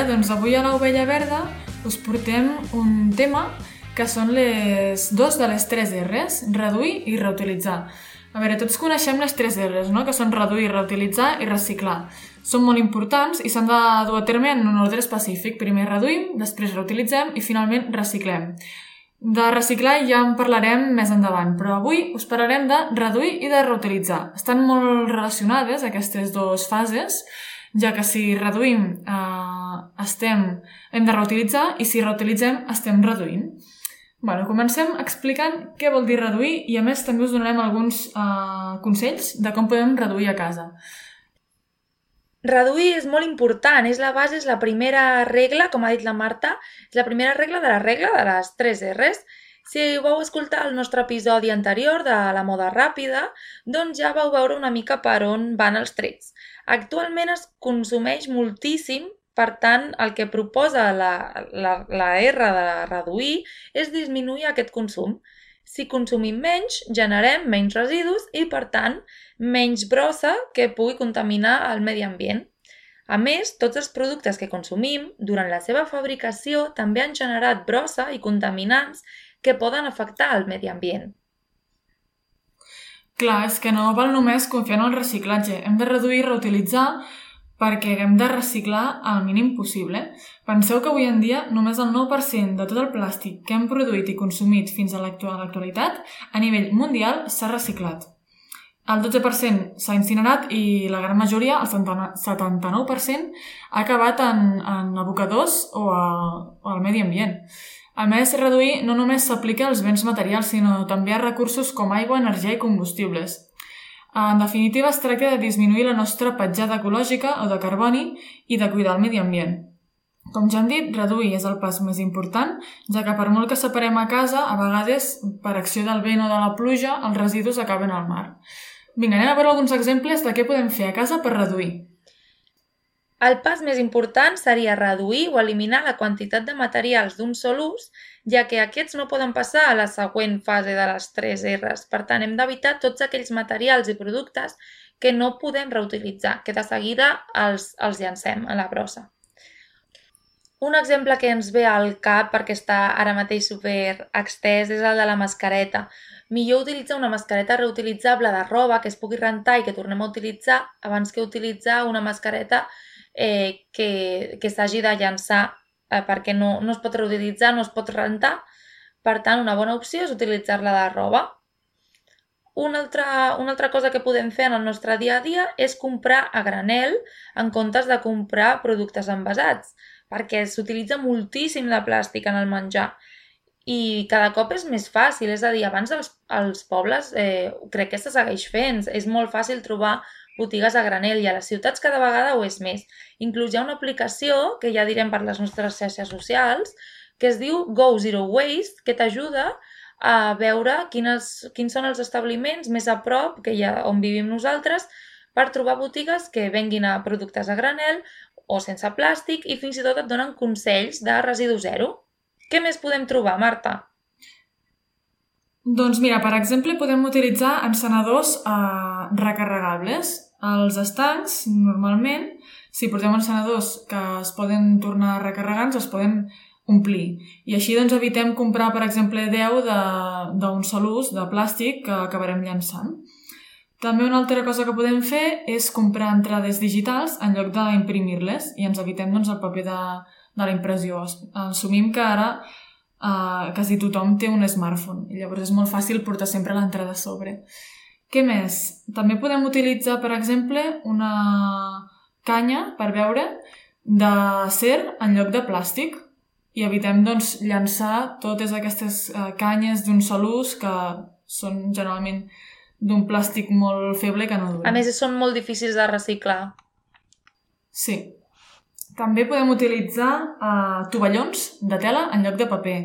Dia. Doncs avui a l'Ovella Verda us portem un tema que són les dos de les tres R's, reduir i reutilitzar. A veure, tots coneixem les tres R's, no? que són reduir, reutilitzar i reciclar. Són molt importants i s'han de dur a terme en un ordre específic. Primer reduïm, després reutilitzem i finalment reciclem. De reciclar ja en parlarem més endavant, però avui us parlarem de reduir i de reutilitzar. Estan molt relacionades aquestes dues fases, ja que si reduïm eh, estem, hem de reutilitzar i si reutilitzem estem reduint. Bueno, comencem explicant què vol dir reduir i a més també us donarem alguns eh, consells de com podem reduir a casa. Reduir és molt important, és la base, és la primera regla, com ha dit la Marta, és la primera regla de la regla de les 3 R's. Si vau escoltar el nostre episodi anterior de la moda ràpida, doncs ja vau veure una mica per on van els trets. Actualment es consumeix moltíssim, per tant, el que proposa la, la, la R de reduir és disminuir aquest consum. Si consumim menys, generem menys residus i, per tant, menys brossa que pugui contaminar el medi ambient. A més, tots els productes que consumim, durant la seva fabricació, també han generat brossa i contaminants que poden afectar el medi ambient. Clar, és que no val només confiar en el reciclatge. Hem de reduir i reutilitzar perquè hem de reciclar al mínim possible. Penseu que avui en dia només el 9% de tot el plàstic que hem produït i consumit fins a l'actualitat a nivell mundial s'ha reciclat. El 12% s'ha incinerat i la gran majoria, el 79%, ha acabat en, en abocadors o, a, o al medi ambient. A més, reduir no només s'aplica als béns materials, sinó també a recursos com aigua, energia i combustibles. En definitiva, es tracta de disminuir la nostra petjada ecològica o de carboni i de cuidar el medi ambient. Com ja hem dit, reduir és el pas més important, ja que per molt que separem a casa, a vegades, per acció del vent o de la pluja, els residus acaben al mar. Vinga, anem a veure alguns exemples de què podem fer a casa per reduir. El pas més important seria reduir o eliminar la quantitat de materials d'un sol ús, ja que aquests no poden passar a la següent fase de les 3 R's. Per tant, hem d'evitar tots aquells materials i productes que no podem reutilitzar, que de seguida els, els llancem a la brossa. Un exemple que ens ve al cap, perquè està ara mateix super extès, és el de la mascareta millor utilitzar una mascareta reutilitzable de roba que es pugui rentar i que tornem a utilitzar abans que utilitzar una mascareta eh, que, que s'hagi de llançar eh, perquè no, no es pot reutilitzar, no es pot rentar. Per tant, una bona opció és utilitzar-la de roba. Una altra, una altra cosa que podem fer en el nostre dia a dia és comprar a granel en comptes de comprar productes envasats, perquè s'utilitza moltíssim de plàstic en el menjar i cada cop és més fàcil, és a dir, abans els, els pobles eh, crec que se segueix fent, és molt fàcil trobar botigues a granel i a les ciutats cada vegada ho és més. Inclús hi ha una aplicació, que ja direm per les nostres xarxes socials, que es diu Go Zero Waste, que t'ajuda a veure quines, quins són els establiments més a prop que hi ha on vivim nosaltres per trobar botigues que venguin a productes a granel o sense plàstic i fins i tot et donen consells de residu zero. Què més podem trobar, Marta? Doncs mira, per exemple, podem utilitzar encenedors eh, recarregables. Els estancs, normalment, si portem encenedors que es poden tornar ens els podem omplir. I així doncs evitem comprar, per exemple, 10 d'un sol ús de plàstic que acabarem llançant. També una altra cosa que podem fer és comprar entrades digitals en lloc d'imprimir-les i ens evitem doncs, el paper de, de la impressió. Assumim que ara uh, quasi tothom té un smartphone i llavors és molt fàcil portar sempre l'entrada a sobre. Què més? També podem utilitzar, per exemple, una canya per beure d'acer en lloc de plàstic i evitem doncs, llançar totes aquestes uh, canyes d'un sol ús que són generalment d'un plàstic molt feble que no dura. A més, són molt difícils de reciclar. Sí, també podem utilitzar uh, tovallons de tela en lloc de paper,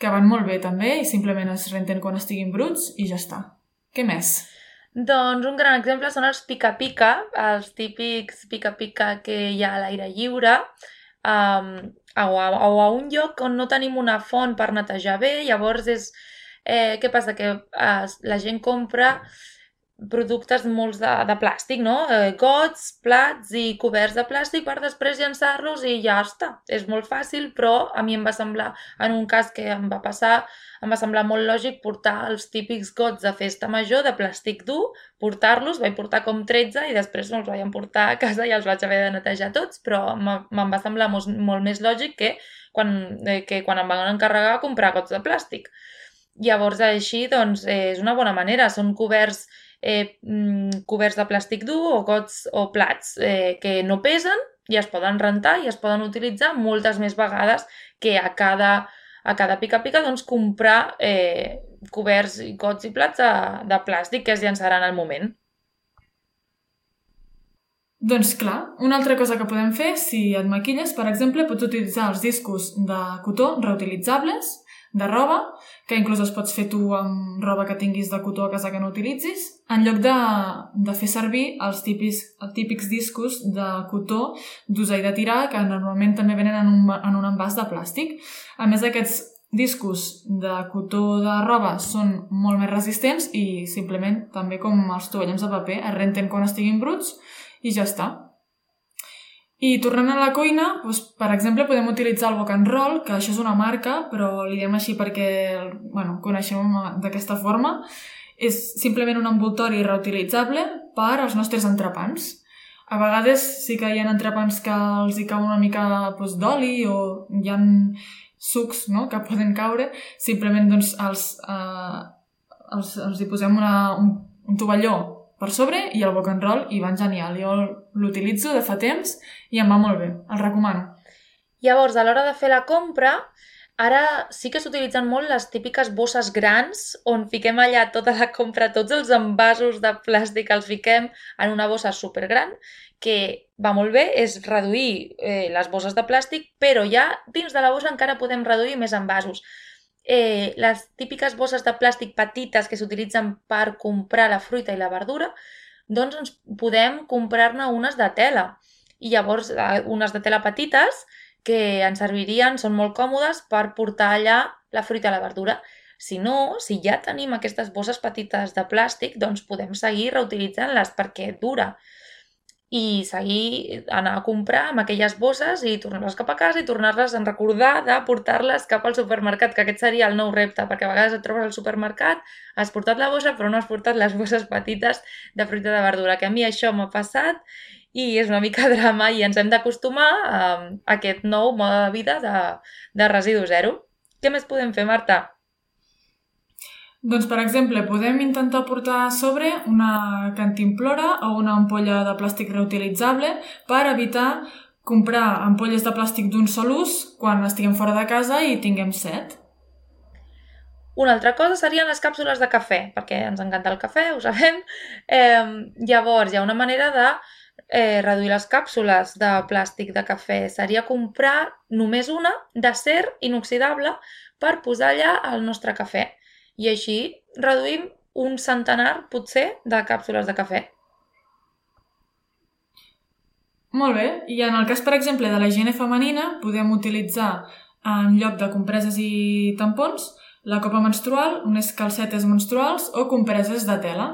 que van molt bé també i simplement es renten quan estiguin bruts i ja està. Què més? Doncs un gran exemple són els pica-pica, els típics pica-pica que hi ha a l'aire lliure, um, o, a, o a un lloc on no tenim una font per netejar bé, llavors és... Eh, què passa? Que eh, la gent compra productes molts de, de plàstic, no? Eh, gots, plats i coberts de plàstic per després llançar-los i ja està. És molt fàcil, però a mi em va semblar, en un cas que em va passar, em va semblar molt lògic portar els típics gots de festa major de plàstic dur, portar-los, vaig portar com 13 i després me'ls vaig portar a casa i els vaig haver de netejar tots, però me'n va semblar molt, molt més lògic que quan, eh, que quan em van encarregar comprar gots de plàstic. Llavors, així, doncs, eh, és una bona manera. Són coberts, eh, mm, coberts de plàstic dur o gots o plats eh, que no pesen i es poden rentar i es poden utilitzar moltes més vegades que a cada, a cada pica-pica doncs, comprar eh, coberts, i gots i plats de, de plàstic que es llançaran al moment. Doncs clar, una altra cosa que podem fer, si et maquilles, per exemple, pots utilitzar els discos de cotó reutilitzables de roba, que inclús els pots fer tu amb roba que tinguis de cotó a casa que no utilitzis, en lloc de, de fer servir els típics, els típics discos de cotó d'usar i de tirar, que normalment també venen en un, en un envàs de plàstic. A més, aquests discos de cotó de roba són molt més resistents i simplement, també com els tovallons de paper, es renten quan estiguin bruts i ja està. I tornant a la cuina, doncs, per exemple, podem utilitzar el Boc and Roll, que això és una marca, però li diem així perquè bueno, coneixem d'aquesta forma. És simplement un envoltori reutilitzable per als nostres entrepans. A vegades sí que hi ha entrepans que els hi cau una mica doncs, d'oli o hi ha sucs no? que poden caure. Simplement doncs, els, eh, els, els hi posem una, un, un tovalló per sobre i el boc and roll i van genial. Jo l'utilitzo de fa temps i em va molt bé. El recomano. Llavors, a l'hora de fer la compra, ara sí que s'utilitzen molt les típiques bosses grans on fiquem allà tota la compra, tots els envasos de plàstic els fiquem en una bossa supergran que va molt bé, és reduir eh, les bosses de plàstic, però ja dins de la bossa encara podem reduir més envasos eh, les típiques bosses de plàstic petites que s'utilitzen per comprar la fruita i la verdura, doncs ens podem comprar-ne unes de tela. I llavors, eh, unes de tela petites que ens servirien, són molt còmodes per portar allà la fruita i la verdura. Si no, si ja tenim aquestes bosses petites de plàstic, doncs podem seguir reutilitzant-les perquè dura i seguir, anar a comprar amb aquelles bosses i tornar-les cap a casa i tornar-les a recordar de portar-les cap al supermercat, que aquest seria el nou repte, perquè a vegades et trobes al supermercat, has portat la bossa però no has portat les bosses petites de fruita de verdura, que a mi això m'ha passat i és una mica drama i ens hem d'acostumar a aquest nou mode de vida de, de residu zero. Què més podem fer, Marta? Doncs, per exemple, podem intentar portar a sobre una cantimplora o una ampolla de plàstic reutilitzable per evitar comprar ampolles de plàstic d'un sol ús quan estiguem fora de casa i tinguem set. Una altra cosa serien les càpsules de cafè, perquè ens encanta el cafè, ho sabem. Eh, llavors, hi ha una manera de eh, reduir les càpsules de plàstic de cafè. Seria comprar només una d'acer inoxidable per posar allà el nostre cafè i així reduïm un centenar, potser, de càpsules de cafè. Molt bé. I en el cas, per exemple, de la higiene femenina, podem utilitzar en lloc de compreses i tampons la copa menstrual, unes calcetes menstruals o compreses de tela,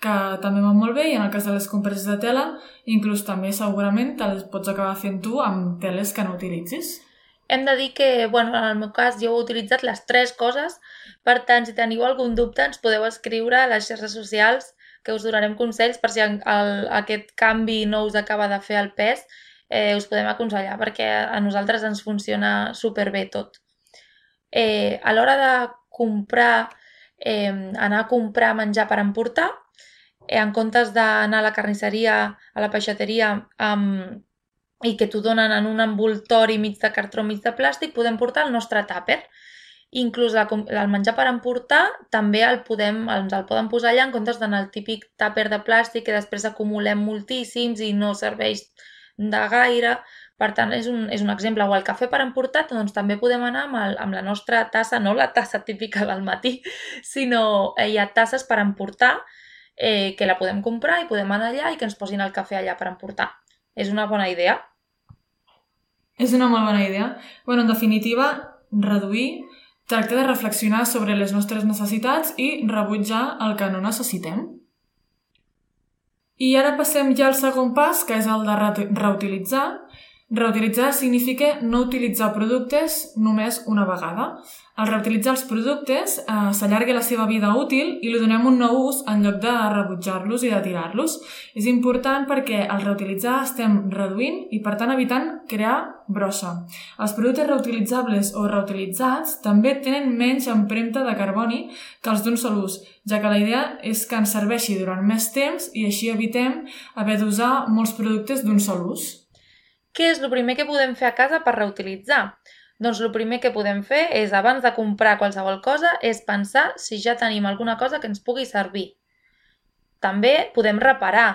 que també van molt bé i en el cas de les compreses de tela, inclús també segurament te les pots acabar fent tu amb teles que no utilitzis. Hem de dir que, bueno, en el meu cas, jo he utilitzat les tres coses, per tant, si teniu algun dubte, ens podeu escriure a les xarxes socials que us donarem consells per si el, aquest canvi no us acaba de fer el pes, eh, us podem aconsellar perquè a nosaltres ens funciona superbé tot. Eh, a l'hora de comprar, eh, anar a comprar menjar per emportar, eh, en comptes d'anar a la carnisseria, a la peixateria amb i que t'ho donen en un envoltori mig de cartró, mig de plàstic, podem portar el nostre tàper. Inclús el menjar per emportar també el podem, ens el poden posar allà en comptes d'anar al típic tàper de plàstic que després acumulem moltíssims i no serveix de gaire. Per tant, és un, és un exemple. O el cafè per emportar, doncs també podem anar amb, el, amb la nostra tassa, no la tassa típica del matí, sinó eh, hi ha tasses per emportar eh, que la podem comprar i podem anar allà i que ens posin el cafè allà per emportar. És una bona idea. És una molt bona idea. bueno, en definitiva, reduir tracta de reflexionar sobre les nostres necessitats i rebutjar el que no necessitem. I ara passem ja al segon pas, que és el de reutilitzar. Reutilitzar significa no utilitzar productes només una vegada. Al reutilitzar els productes eh, s'allarga la seva vida útil i li donem un nou ús en lloc de rebutjar-los i de tirar-los. És important perquè al reutilitzar estem reduint i per tant evitant crear brossa. Els productes reutilitzables o reutilitzats també tenen menys empremta de carboni que els d'un sol ús, ja que la idea és que ens serveixi durant més temps i així evitem haver d'usar molts productes d'un sol ús. Què és el primer que podem fer a casa per reutilitzar? Doncs el primer que podem fer és, abans de comprar qualsevol cosa, és pensar si ja tenim alguna cosa que ens pugui servir. També podem reparar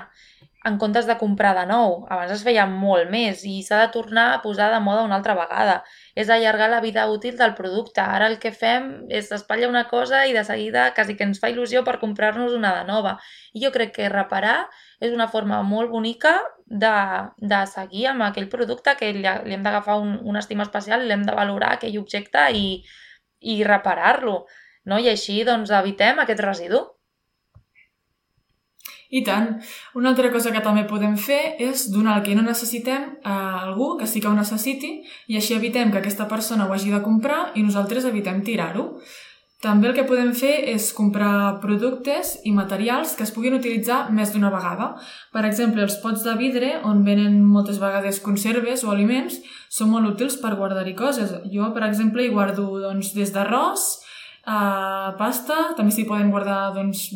en comptes de comprar de nou. Abans es feia molt més i s'ha de tornar a posar de moda una altra vegada. És allargar la vida útil del producte. Ara el que fem és espatlla una cosa i de seguida quasi que ens fa il·lusió per comprar-nos una de nova. I jo crec que reparar és una forma molt bonica de, de seguir amb aquell producte que li, li hem d'agafar un, una estima especial, l'hem de valorar aquell objecte i, i reparar-lo. No? I així doncs, evitem aquest residu. I tant. Una altra cosa que també podem fer és donar el que no necessitem a algú que sí que ho necessiti i així evitem que aquesta persona ho hagi de comprar i nosaltres evitem tirar-ho. També el que podem fer és comprar productes i materials que es puguin utilitzar més d'una vegada. Per exemple, els pots de vidre, on venen moltes vegades conserves o aliments, són molt útils per guardar-hi coses. Jo, per exemple, hi guardo doncs, des d'arròs a pasta, també s'hi poden guardar doncs,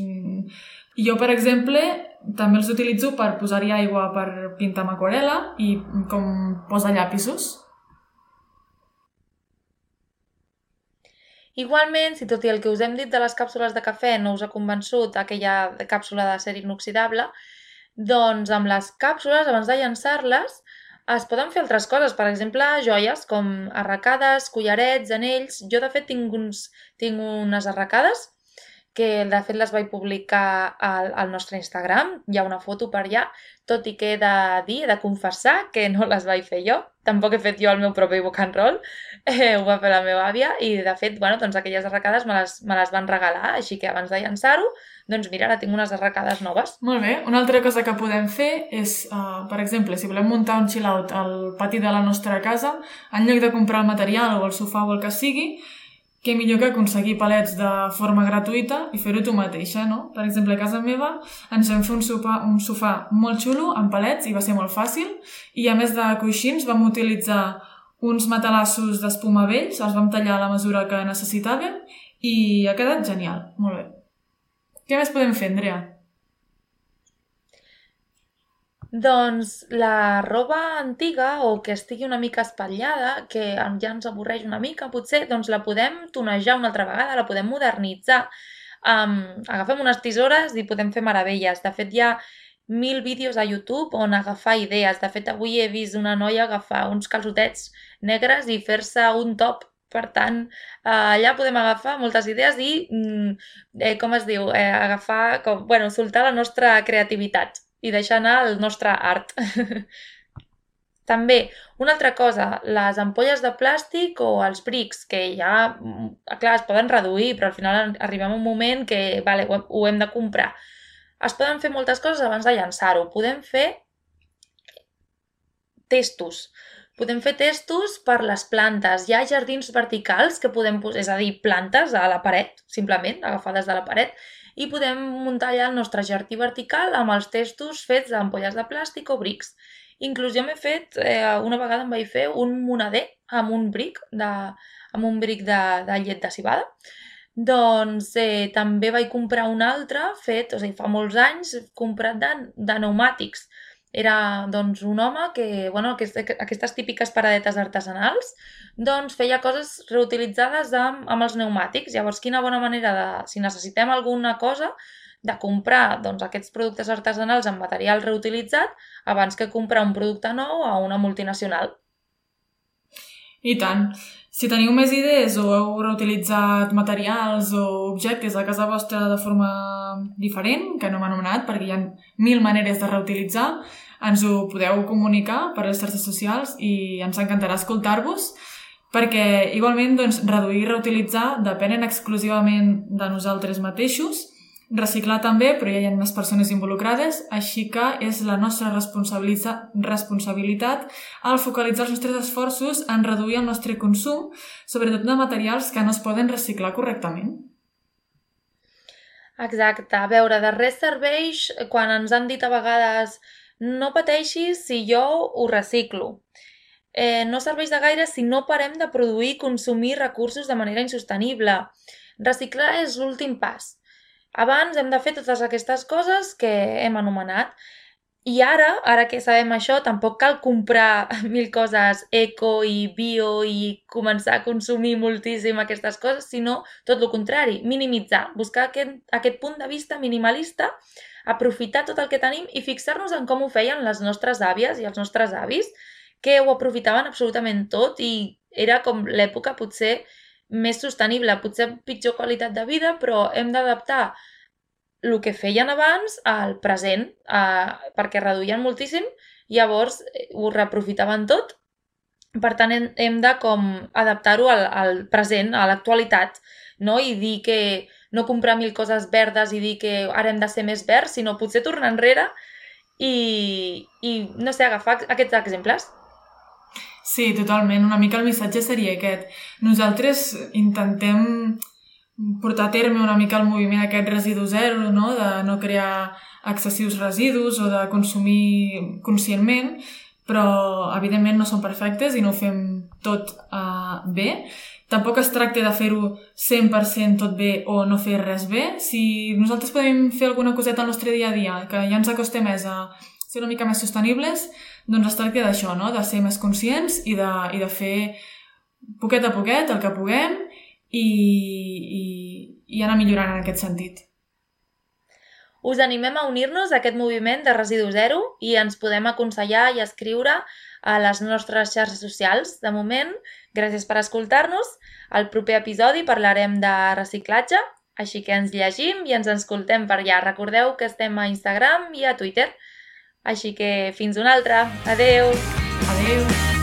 jo, per exemple, també els utilitzo per posar-hi aigua per pintar amb aquarela i com posar llapisos. Igualment, si tot i el que us hem dit de les càpsules de cafè no us ha convençut aquella càpsula de ser inoxidable, doncs amb les càpsules, abans de llançar-les, es poden fer altres coses, per exemple, joies com arracades, collarets, anells... Jo, de fet, tinc, uns, tinc unes arracades que de fet les vaig publicar al, al nostre Instagram, hi ha una foto per allà, tot i que he de dir, he de confessar que no les vaig fer jo, tampoc he fet jo el meu propi book and roll, eh, ho va fer la meva àvia i de fet, bueno, doncs aquelles arracades me les, me les van regalar, així que abans de llançar-ho, doncs mira, ara tinc unes arracades noves. Molt bé, una altra cosa que podem fer és, uh, per exemple, si volem muntar un chill-out al pati de la nostra casa, en lloc de comprar el material o el sofà o el que sigui, què millor que aconseguir palets de forma gratuïta i fer-ho tu mateixa, no? Per exemple, a casa meva ens vam fer un sofà, un sofà molt xulo amb palets i va ser molt fàcil i a més de coixins vam utilitzar uns matalassos d'espuma vells, els vam tallar a la mesura que necessitàvem i ha quedat genial, molt bé. Què més podem fer, Andrea? Doncs la roba antiga o que estigui una mica espatllada, que ja ens avorreix una mica, potser, doncs la podem tonejar una altra vegada, la podem modernitzar. Um, agafem unes tisores i podem fer meravelles. De fet, hi ha mil vídeos a YouTube on agafar idees. De fet, avui he vist una noia agafar uns calçotets negres i fer-se un top. Per tant, eh, allà podem agafar moltes idees i, mm, eh, com es diu, eh, agafar, com, bueno, soltar la nostra creativitat i deixar anar el nostre art. També, una altra cosa, les ampolles de plàstic o els brics, que ja, mm, clar, es poden reduir, però al final arribem a un moment que, vale, ho, hem de comprar. Es poden fer moltes coses abans de llançar-ho. Podem fer testos. Podem fer testos per les plantes. Hi ha jardins verticals que podem posar, és a dir, plantes a la paret, simplement, agafades de la paret, i podem muntar allà el nostre jardí vertical amb els testos fets d'ampolles de plàstic o brics. Inclús jo m'he fet, eh, una vegada em vaig fer un monader amb un bric de, amb un bric de, de llet de cibada. Doncs eh, també vaig comprar un altre fet, o sigui, fa molts anys, comprat de, de pneumàtics era doncs, un home que, bueno, aquestes típiques paradetes artesanals, doncs feia coses reutilitzades amb, amb els pneumàtics. Llavors, quina bona manera de, si necessitem alguna cosa, de comprar doncs, aquests productes artesanals amb material reutilitzat abans que comprar un producte nou a una multinacional. I tant. Si teniu més idees o heu reutilitzat materials o objectes a casa vostra de forma diferent, que no m'ha anomenat perquè hi ha mil maneres de reutilitzar, ens ho podeu comunicar per les xarxes socials i ens encantarà escoltar-vos perquè igualment doncs, reduir i reutilitzar depenen exclusivament de nosaltres mateixos reciclar també, però ja hi ha més persones involucrades, així que és la nostra responsabilitat al focalitzar els nostres esforços en reduir el nostre consum, sobretot de materials que no es poden reciclar correctament. Exacte. A veure, de res serveix quan ens han dit a vegades no pateixis si jo ho reciclo. Eh, no serveix de gaire si no parem de produir i consumir recursos de manera insostenible. Reciclar és l'últim pas. Abans hem de fer totes aquestes coses que hem anomenat. I ara, ara que sabem això, tampoc cal comprar mil coses eco i bio i començar a consumir moltíssim aquestes coses, sinó tot el contrari, minimitzar, buscar aquest, aquest punt de vista minimalista, aprofitar tot el que tenim i fixar-nos en com ho feien les nostres àvies i els nostres avis, que ho aprofitaven absolutament tot i era com l'època potser més sostenible, potser pitjor qualitat de vida, però hem d'adaptar el que feien abans al present, eh, perquè reduïen moltíssim, llavors eh, ho reprofitaven tot. Per tant, hem, hem de com adaptar-ho al, al present, a l'actualitat, no? i dir que no comprar mil coses verdes i dir que ara hem de ser més verds, sinó potser tornar enrere i, i no sé, agafar aquests exemples. Sí, totalment. Una mica el missatge seria aquest. Nosaltres intentem portar a terme una mica el moviment aquest residu zero, no? de no crear excessius residus o de consumir conscientment, però evidentment no són perfectes i no ho fem tot uh, bé. Tampoc es tracta de fer-ho 100% tot bé o no fer res bé. Si nosaltres podem fer alguna coseta al nostre dia a dia que ja ens acosta més a ser una mica més sostenibles, doncs es tracta d'això, no? de ser més conscients i de, i de fer poquet a poquet el que puguem i, i, i anar millorant en aquest sentit. Us animem a unir-nos a aquest moviment de residu zero i ens podem aconsellar i escriure a les nostres xarxes socials. De moment, gràcies per escoltar-nos. Al proper episodi parlarem de reciclatge, així que ens llegim i ens escoltem per allà. Recordeu que estem a Instagram i a Twitter. Així que fins una altra. Adeu! Adeu!